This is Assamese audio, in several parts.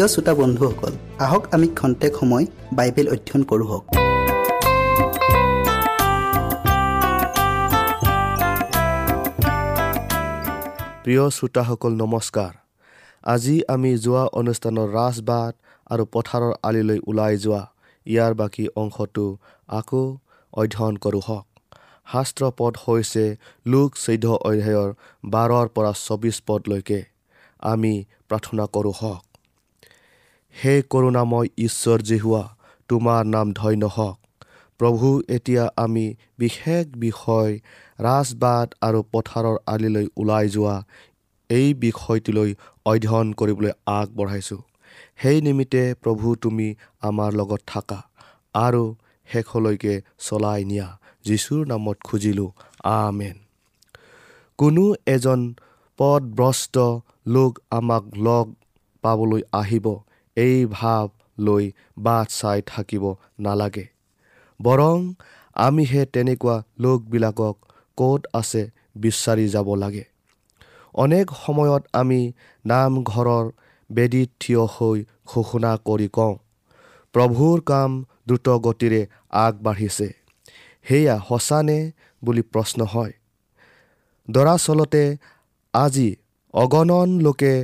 প্ৰিয় শ্ৰোতা বন্ধুসকল আহক আমি খন্তেক সময় বাইবেল অধ্যয়ন কৰোঁ প্ৰিয় শ্ৰোতাসকল নমস্কাৰ। আজি আমি যোৱা অনুষ্ঠানৰ ৰাজবাট আৰু পথাৰৰ আলিলৈ ওলাই যোৱা ইয়াৰ বাকী অংশটো আকৌ অধ্যয়ন কৰোঁ হওক। শাস্ত্ৰ পদ হৈছে লোক চৈধ্য অধ্যায়ৰ বাৰৰ পৰা চৌবিছ পদলৈকে। আমি প্ৰাৰ্থনা কৰোঁ হওক। হে কৰোণাময় ঈশ্বৰ জিহুৱা তোমাৰ নাম ধন্য হওক। প্ৰভু এতিয়া আমি বিশেষ বিষয় ৰাজবাট আৰু পথাৰৰ আলিলৈ ওলাই যোৱা এই বিষয়টোলৈ অধ্যয়ন কৰিবলৈ আগবঢ়াইছোঁ। সেই নিমিত্তে প্ৰভু তুমি আমাৰ লগত থাকা আৰু শেষলৈকে চলাই নিয়া। যীশুৰ নামত খুজিলোঁ আমেন। কোনো এজন পদভ্ৰষ্ট লোক আমাক লগ পাবলৈ আহিব এই ভাৱ লৈ বাট চাই থাকিব নালাগে। বৰং আমিহে তেনেকুৱা লোকবিলাকক ক'ত আছে বিচাৰি যাব লাগে। অনেক সময়ত আমি নামঘৰৰ বেদীত থিয় হৈ ঘোষণা কৰি কওঁ প্ৰভুৰ কাম দ্ৰুত গতিৰে আগবাঢ়িছে। সেয়া সঁচানে বুলি প্ৰশ্ন হয়? দৰাচলতে আজি অগণন লোকে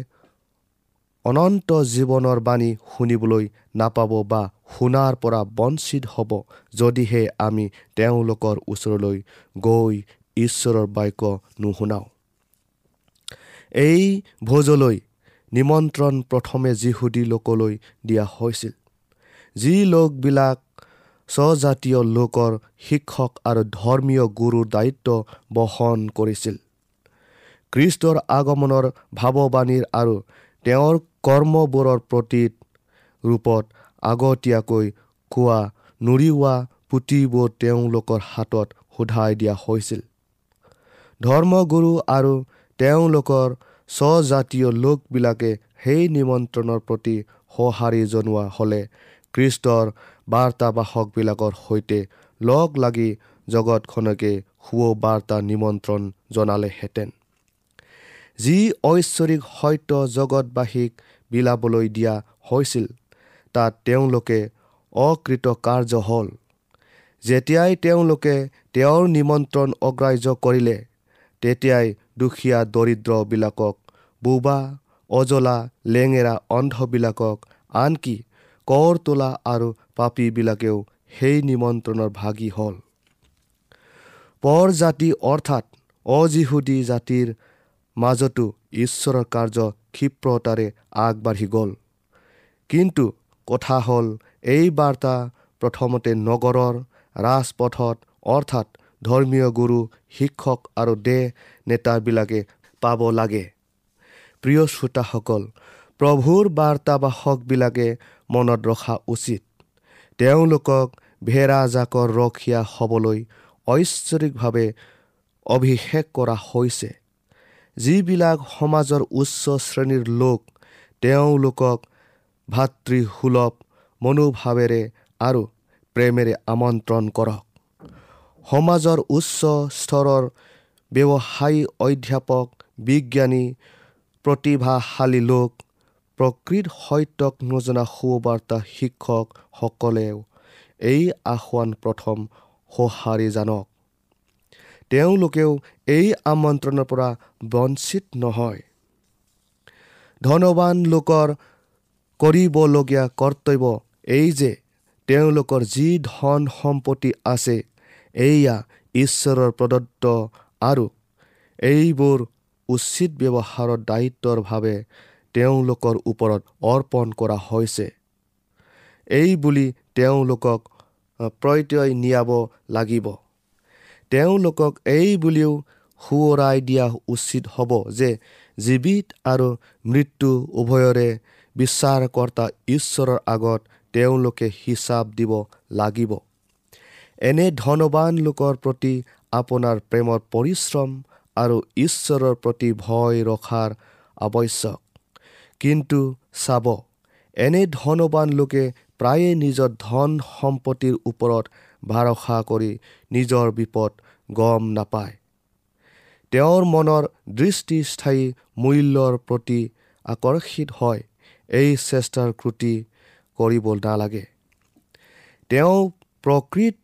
অনন্ত জীৱনৰ বাণী শুনিবলৈ নাপাব বা শুনাৰ পৰা বঞ্চিত হ'ব যদিহে আমি তেওঁলোকৰ ওচৰলৈ গৈ ঈশ্বৰৰ বাক্য নুশুনাওঁ। এই ভোজলৈ নিমন্ত্ৰণ প্ৰথমে যিহুদী লোকলৈ দিয়া হৈছিল। যি লোকবিলাক স্বজাতীয় লোকৰ শিক্ষক আৰু ধৰ্মীয় গুৰুৰ দায়িত্ব বহন কৰিছিল। খ্ৰীষ্টৰ আগমনৰ ভাৱবাণীৰ আৰু তেওঁৰ কৰ্মবোৰৰ প্ৰতি ৰূপত আগতীয়াকৈ কোৱা নুৰিওৱা পুথিবোৰ তেওঁলোকৰ হাতত সোধাই দিয়া হৈছিল। ধৰ্মগুৰু আৰু তেওঁলোকৰ স্বজাতীয় লোকবিলাকে সেই নিমন্ত্ৰণৰ প্ৰতি সঁহাৰি জনোৱা হ'লে খ্ৰীষ্টৰ বাৰ্তাবাসকবিলাকৰ সৈতে লগ লাগি জগতখনকে সুবাৰ্তা নিমন্ত্ৰণ জনালেহেঁতেন। যি ঐশ্বৰিক সত্য জগতবাসীক বিলাবলৈ দিয়া হৈছিল তাত তেওঁলোকে অকৃতকাৰ্য হ'ল। যেতিয়াই তেওঁলোকে তেওঁৰ নিমন্ত্ৰণ অগ্ৰাহ্য কৰিলে তেতিয়াই দুখীয়া দৰিদ্ৰবিলাকক বোবা অজলা লেঙেৰা অন্ধবিলাকক আনকি কৰ তোলা আৰু পাপীবিলাকেও সেই নিমন্ত্ৰণৰ ভাগী হ'ল। পৰ জাতি অৰ্থাৎ অজিহুদী জাতিৰ মাজতো ঈশ্বৰৰ কাৰ্য ক্ষিপ্ৰতাৰে আগবাঢ়ি গ'ল। কিন্তু কথা হ'ল এই বাৰ্তা প্ৰথমতে নগৰৰ ৰাজপথত অৰ্থাৎ ধৰ্মীয় গুৰু শিক্ষক আৰু দেহ নেতাবিলাকে পাব লাগে। প্ৰিয় শ্ৰোতাসকল প্ৰভুৰ বাৰ্তাবাসকবিলাকে মনত ৰখা উচিত। তেওঁলোকক ভেড়া জাকৰ ৰখীয়া হ'বলৈ ঐশ্বৰিকভাৱে অভিষেক কৰা হৈছে। যিবিলাক সমাজৰ উচ্চ শ্ৰেণীৰ লোক তেওঁলোকক ভাতৃসুলভ মনোভাৱেৰে আৰু প্ৰেমেৰে আমন্ত্ৰণ কৰক। সমাজৰ উচ্চ স্তৰৰ ব্যৱসায়ী অধ্যাপক বিজ্ঞানী প্ৰতিভাশালী লোক প্ৰকৃত সত্যক নজনা সুবাৰ্তা শিক্ষকসকলেও এই আসোৱান প্ৰথম সঁহাৰি জানক। তেওঁলোকেও এই আমন্ত্ৰণৰ পৰা বঞ্চিত নহয়। ধনবান লোকৰ কৰিবলগীয়া কৰ্তব্য এই যে তেওঁলোকৰ যি ধন সম্পত্তি আছে এয়া ঈশ্বৰৰ প্ৰদত্ত আৰু এইবোৰ উচিত ব্যৱহাৰৰ দায়িত্বৰ ভাৱে তেওঁলোকৰ ওপৰত অৰ্পণ কৰা হৈছে। এই বুলি তেওঁলোকক প্ৰত্যয় নিয়াব লাগিব। তেওঁলোকক এই বুলিও সোঁৱৰাই দিয়া উচিত হ'ব যে জীৱিত আৰু মৃত্যু উভয়ৰে বিচাৰকৰ্তা ঈশ্বৰৰ আগত তেওঁলোকে হিচাপ দিব লাগিব। এনে ধনবান লোকৰ প্ৰতি আপোনাৰ প্ৰেমৰ পৰিশ্ৰম আৰু ঈশ্বৰৰ প্ৰতি ভয় ৰখাৰ আৱশ্যক। কিন্তু চাব এনে ধনবান লোকে প্ৰায়ে নিজৰ ধন সম্পত্তিৰ ওপৰত ভৰসা কৰি নিজৰ বিপদ গম নাপায়। তেওঁৰ মনৰ দৃষ্টিস্থায়ী মূল্যৰ প্ৰতি আকৰ্ষিত হয় এই চেষ্টাৰ ক্ৰুটি কৰিব নালাগে। তেওঁ প্ৰকৃত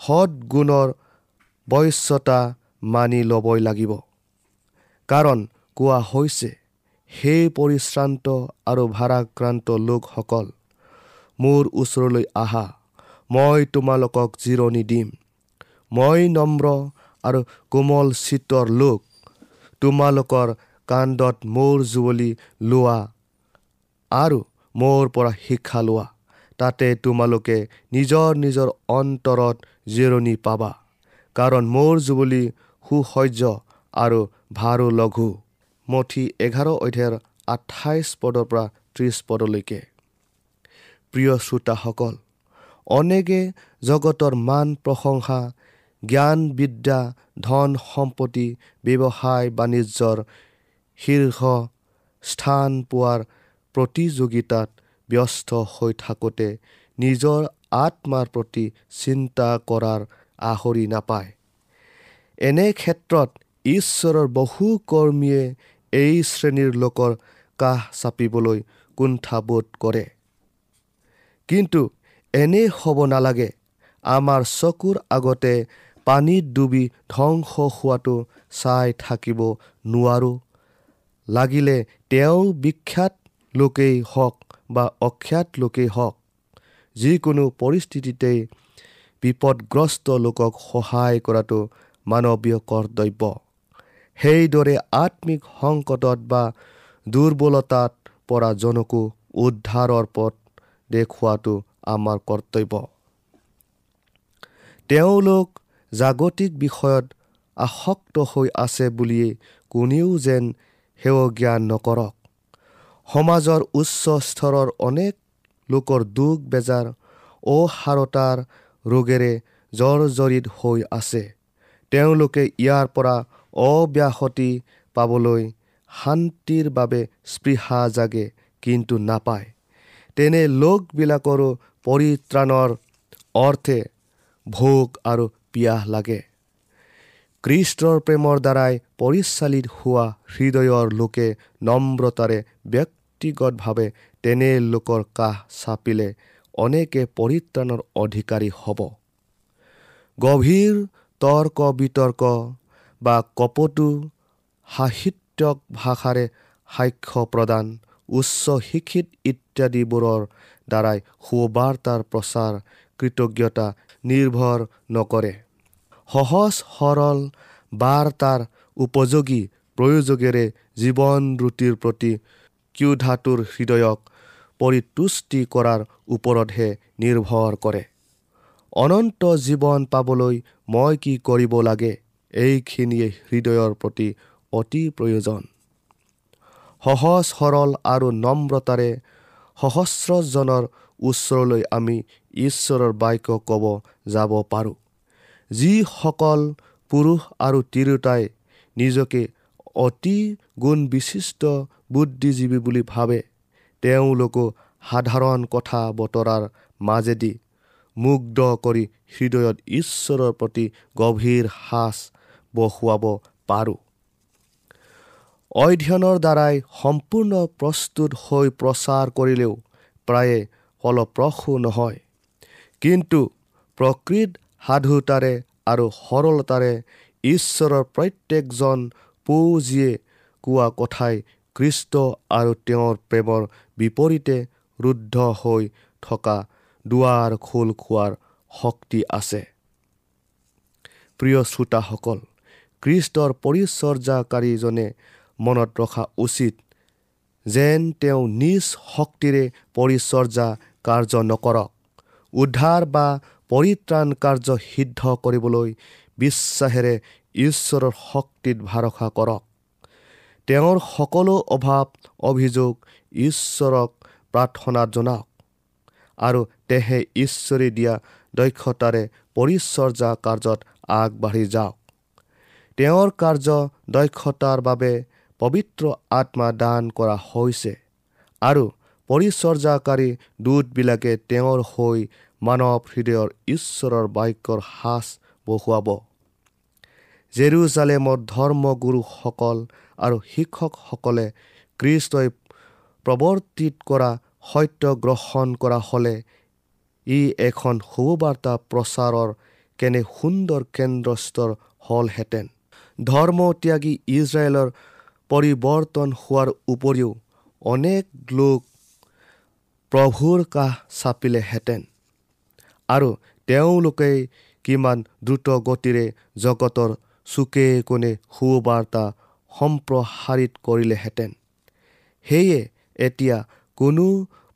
সৎগুণৰ বশ্যতা মানি ল'বই লাগিব। কাৰণ কোৱা হৈছে সেই পৰিশ্ৰান্ত আৰু ভাৰাক্ৰান্ত লোকসকল মোৰ ওচৰলৈ আহা। মই তোমালোকক জিৰণি দিম। মই নম্ৰ আৰু কোমল চিত্ৰৰ লোক। তোমালোকৰ কাণ্ডত মোৰ জুৱলি লোৱা আৰু মোৰ পৰা শিক্ষা লোৱা। তাতে তোমালোকে নিজৰ নিজৰ অন্তৰত জিৰণি পাবা কাৰণ মোৰ জুৱলি সুসহ্য আৰু ভাৰো লঘু। মঠি এঘাৰ অধ্যায়ৰ আঠাইছ পদৰ পৰা ত্ৰিছ পদলৈকে। প্ৰিয় শ্ৰোতাসকল অনেকে জগতৰ মান প্ৰশংসা জ্ঞান বিদ্যা ধন সম্পত্তি ব্যৱসায় বাণিজ্যৰ শীৰ্ষ স্থান পোৱাৰ প্ৰতিযোগিতাত ব্যস্ত হৈ থাকোঁতে নিজৰ আত্মাৰ প্ৰতি চিন্তা কৰাৰ আহৰি নাপায়। এনে ক্ষেত্ৰত ঈশ্বৰৰ বহু কৰ্মীয়ে এই শ্ৰেণীৰ লোকৰ কাষ চাপিবলৈ কুণ্ঠাবোধ কৰে। কিন্তু এনে হ'ব নালাগে। আমাৰ চকুৰ আগতে পানীত ডুবি ধ্বংস হোৱাটো চাই থাকিব নোৱাৰোঁ। লাগিলে তেওঁ বিখ্যাত লোকেই হওক বা অখ্যাত লোকেই হওক যিকোনো পৰিস্থিতিতেই বিপদগ্ৰস্ত লোকক সহায় কৰাটো মানৱীয় কৰ্তব্য। সেইদৰে আত্মিক সংকটত বা দুৰ্বলতাত পৰা জনকো উদ্ধাৰৰ পথ দেখুওৱাটো আমাৰ কৰ্তব্য। তেওঁলোক জাগতিক বিষয়ত আসক্ত হৈ আছে বুলিয়েই কোনেও যেন সেৱ জ্ঞান নকৰক। সমাজৰ উচ্চ স্তৰৰ অনেক লোকৰ দুখ বেজাৰ অসাৰতাৰ ৰোগেৰে জৰ্জৰিত হৈ আছে। তেওঁলোকে ইয়াৰ পৰা অব্যাহতি পাবলৈ শান্তিৰ বাবে স্পৃহা জাগে কিন্তু নাপায়। তেনে লোকবিলাকৰো পৰিত্ৰাণৰ অৰ্থে ভোগ আৰু পিয়াহ লাগে। কৃষ্টৰ প্ৰেমৰ দ্বাৰাই পৰিচালিত হোৱা হৃদয়ৰ লোকে নম্ৰতাৰে ব্যক্তিগতভাৱে তেনে লোকৰ কাষ চাপিলে অনেকে পৰিত্ৰাণৰ অধিকাৰী হ'ব। গভীৰ তৰ্ক বিতৰ্ক বা কপটু সাহিত্যক ভাষাৰে সাক্ষ্য প্ৰদান উচ্চ শিক্ষিত ইত্যাদিবোৰৰ দ্বাৰাই সুবাৰ্তাৰ প্ৰচাৰ কৃতজ্ঞতা নিৰ্ভৰ নকৰে। সহজ সৰল বাৰ্তাৰ উপযোগী প্ৰয়োজকেৰে জীৱন ৰুটিৰ প্ৰতি ক্যুধাতুৰ হৃদয়ক পৰিতুষ্টি কৰাৰ ওপৰতহে নিৰ্ভৰ কৰে। অনন্ত জীৱন পাবলৈ মই কি কৰিব লাগে? এইখিনিয়ে হৃদয়ৰ প্ৰতি অতি প্ৰয়োজন। সহজ সৰল আৰু নম্ৰতাৰে সহস্ৰজনৰ ওচৰলৈ আমি ঈশ্বৰৰ বাক্য ক'ব যাব পাৰোঁ। যিসকল পুৰুষ আৰু তিৰোতাই নিজকে অতি গুণ বিশিষ্ট বুদ্ধিজীৱী বুলি ভাবে তেওঁলোকো সাধাৰণ কথা বতৰাৰ মাজেদি মুগ্ধ কৰি হৃদয়ত ঈশ্বৰৰ প্ৰতি গভীৰ সাজ বহুৱাব পাৰোঁ। অধ্যয়নৰ দ্বাৰাই সম্পূৰ্ণ প্ৰস্তুত হৈ প্ৰচাৰ কৰিলেও প্ৰায়ে ফলপ্ৰসূ নহয়। কিন্তু প্ৰকৃত সাধুতাৰে আৰু সৰলতাৰে ঈশ্বৰৰ প্ৰত্যেকজন পৌজীয়ে কোৱা কথাই কৃষ্ট আৰু তেওঁৰ প্ৰেমৰ বিপৰীতে ৰুদ্ধ হৈ থকা দুৱাৰ খোল খোৱাৰ শক্তি আছে। প্ৰিয় শ্ৰোতাসকল কৃষ্টৰ পৰিচৰ্যাকাৰীজনে মনত ৰখা উচিত যেন তেওঁ নিজ শক্তিৰে পৰিচৰ্যা কাৰ্য নকৰক উদ্ধাৰ বা পৰিত্ৰাণ কাৰ্য সিদ্ধ কৰিবলৈ বিশ্বাসেৰে ঈশ্বৰৰ শক্তিত ভৰসা কৰক। তেওঁৰ সকলো অভাৱ অভিযোগ ঈশ্বৰক প্ৰাৰ্থনা জনাওক আৰু তেহে ঈশ্বৰে দিয়া দক্ষতাৰে পৰিচৰ্যা কাৰ্যত আগবাঢ়ি যাওক। তেওঁৰ কাৰ্য দক্ষতাৰ বাবে পবিত্ৰ আত্মা দান কৰা হৈছে আৰু পৰিচৰ্যাকাৰী দূতবিলাকে তেওঁৰ হৈ মানৱ হৃদয়ৰ ঈশ্বৰৰ বাক্যৰ সাজ বহুৱাব। জেৰুজালেমৰ ধৰ্মগুৰুসকল আৰু শিক্ষকসকলে কৃষ্টই প্ৰৱৰ্তিত কৰা সত্য গ্ৰহণ কৰা হ'লে ই এখন শুভবাৰ্তা প্ৰচাৰৰ কেনে সুন্দৰ কেন্দ্ৰস্তৰ হ'লহেঁতেন। ধৰ্ম ত্যাগী ইজৰাইলৰ পৰিৱৰ্তন হোৱাৰ উপৰিও অনেক লোক প্ৰভুৰ কাষ চাপিলেহেঁতেন আৰু তেওঁলোকে কিমান দ্ৰুত গতিৰে জগতৰ চুকে কোণে সুবাৰ্তা সম্প্ৰসাৰিত কৰিলেহেঁতেন। সেয়ে এতিয়া কোনো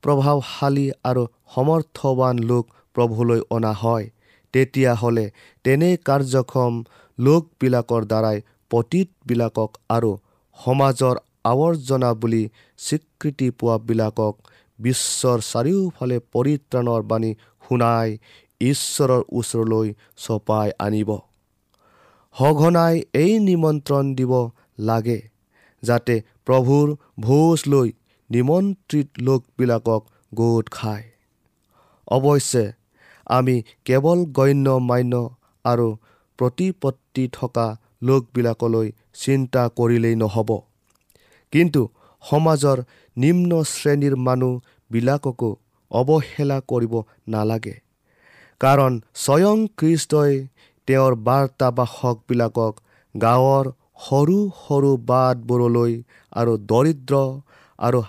প্ৰভাৱশালী আৰু সমৰ্থৱান লোক প্ৰভুলৈ অনা হয় তেতিয়াহ'লে তেনে কাৰ্যক্ষম লোকবিলাকৰ দ্বাৰাই পতীতবিলাকক আৰু সমাজৰ আৱৰ্জনা বুলি স্বীকৃতি পোৱাবিলাকক বিশ্বৰ চাৰিওফালে পৰিত্ৰাণৰ বাণী শুনাই ঈশ্বৰৰ ওচৰলৈ চপাই আনিব। সঘনাই এই নিমন্ত্ৰণ দিব লাগে যাতে প্ৰভুৰ ভোজ লৈ নিমন্ত্ৰিত লোকবিলাকক গোট খায়। অৱশ্যে আমি কেৱল গণ্য মান্য আৰু প্ৰতিপত্তি থকা লোকবিলাকলৈ চিন্তা কৰিলেই নহ'ব। কিন্তু সমাজৰ নিম্ন শ্ৰেণীৰ মানুহবিলাককো অৱহেলা কৰিব নালাগে। কাৰণ স্বয়ং খ্ৰীষ্টই তেওঁৰ বাৰ্তাবাসকবিলাকক গাঁৱৰ সৰু সৰু বাটবোৰলৈ আৰু দৰিদ্ৰ আৰু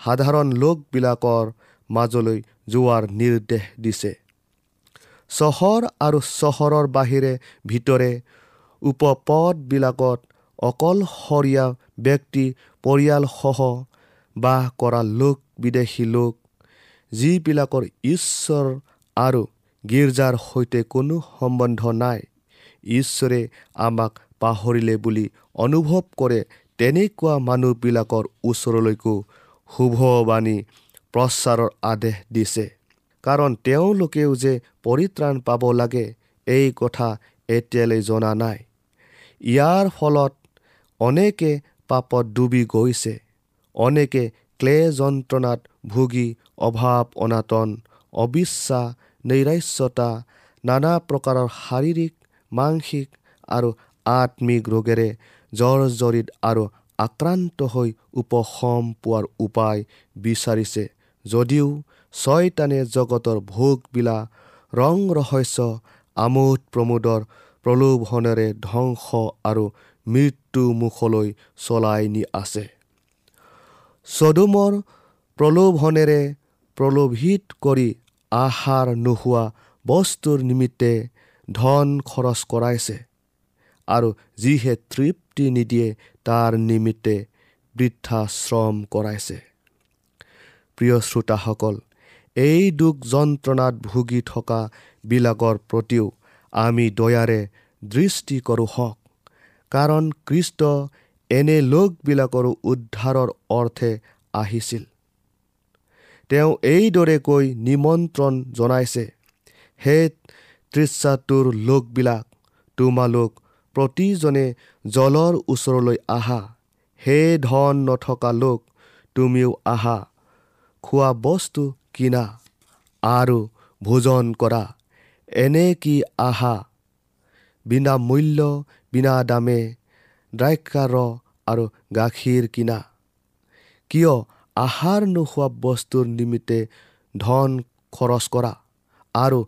সাধাৰণ লোকবিলাকৰ মাজলৈ যোৱাৰ নিৰ্দেশ দিছে। চহৰ আৰু চহৰৰ বাহিৰে ভিতৰে উপপদবিলাকত অকলশৰীয়া ব্যক্তি পৰিয়ালসহ বাস কৰা লোক বিদেশী লোক যিবিলাকৰ ঈশ্বৰ আৰু গীৰ্জাৰ সৈতে কোনো সম্বন্ধ নাই ঈশ্বৰে আমাক পাহৰিলে বুলি অনুভৱ কৰে তেনেকুৱা মানুহবিলাকৰ ওচৰলৈকো শুভবাণী প্ৰচাৰৰ আদেশ দিছে। কাৰণ তেওঁলোকেও যে পৰিত্ৰাণ পাব লাগে এই কথা এতিয়ালৈ জনা নাই। ইয়াৰ ফলত অনেকে পাপত ডুবি গৈছে অনেকে ক্লে যন্ত্ৰণাত ভুগি অভাৱ অনাটন অবিশ্বাস নৈৰাশ্যতা নানা প্ৰকাৰৰ শাৰীৰিক মানসিক আৰু আত্মিক ৰোগেৰে জৰ্জৰিত আৰু আক্ৰান্ত হৈ উপশম পোৱাৰ উপায় বিচাৰিছে যদিও ছয়তানে জগতৰ ভোগবিলা ৰং ৰহস্য আমোদ প্ৰমোদৰ প্ৰলোভনেৰে ধ্বংস আৰু মৃত্যু মুখলৈ চলাই নি আছে। চদুমৰ প্ৰলোভনেৰে প্ৰলোভিত কৰি আহাৰ নোহোৱা বস্তুৰ নিমিত্তে ধন খৰচ কৰাইছে আৰু যিহে তৃপ্তি নিদিয়ে তাৰ নিমিত্তে বৃদ্ধাশ্ৰম কৰাইছে। প্ৰিয় শ্ৰোতাসকল এই দুখ যন্ত্ৰণাত ভুগি থকা বিলাকৰ প্ৰতিও আমি দয়াৰে দৃষ্টি কৰোঁ হওক। কাৰণ কৃষ্ট এনে লোকবিলাকৰো উদ্ধাৰৰ অৰ্থে আহিছিল। তেওঁ এইদৰে কৈ নিমন্ত্ৰণ জনাইছে হে তৃচ্ছাটোৰ লোকবিলাক তোমালোক প্ৰতিজনে জলৰ ওচৰলৈ আহা। হে ধন নথকা লোক তুমিও আহা। খোৱা বস্তু কিনা আৰু ভোজন কৰা। এনে কি আহা? বিনামূল্য বিনা দামে দ্ৰাক্ষাৰ আৰু গাখীৰ কিনা। কিয় আহাৰ নোখোৱা বস্তুৰ নিমিত্তে ধন খৰচ কৰা? আৰু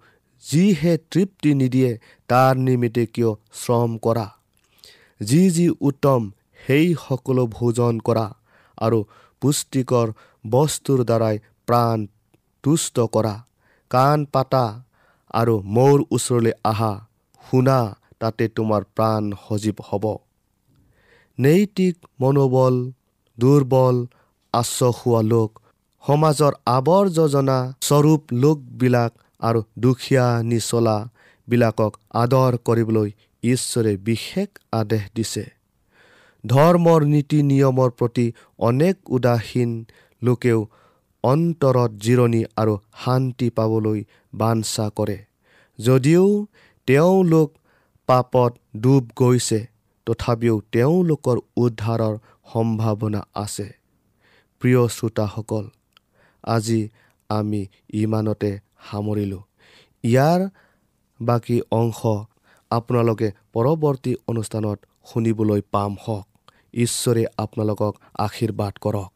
যিহে তৃপ্তি নিদিয়ে তাৰ নিমিত্তে কিয় শ্ৰম কৰা? যি যি উত্তম সেই সকলো ভোজন কৰা আৰু পুষ্টিকৰ বস্তুৰ দ্বাৰাই প্ৰাণ তুষ্ট কৰা। কাণ পাতা আৰু মোৰ ওচৰলৈ আহা শুনা তাতে তোমাৰ প্ৰাণ সজীৱ হ'ব। নৈতিক মনোবল দুৰ্বল আশ্ৰসোৱা লোক সমাজৰ আৱৰ্জনা স্বৰূপ লোকবিলাক আৰু দুখীয়া নিচলাবিলাকক আদৰ কৰিবলৈ ঈশ্বৰে বিশেষ আদেশ দিছে। ধৰ্মৰ নীতি নিয়মৰ প্ৰতি অনেক উদাসীন লোকেও অন্তৰত জিৰণি আৰু শান্তি পাবলৈ বাঞ্ছা কৰে। যদিও তেওঁলোক পাপত ডুব গৈছে। তথাপিও তেওঁলোকৰ উদ্ধাৰৰ সম্ভাৱনা আছে। প্ৰিয় শ্ৰোতাসকল আজি আমি ইমানতে সামৰিলোঁ। ইয়াৰ বাকী অংশ আপোনালোকে পৰৱৰ্তী অনুষ্ঠানত শুনিবলৈ পাম হওক। ঈশ্বৰে আপোনালোকক আশীৰ্বাদ কৰক।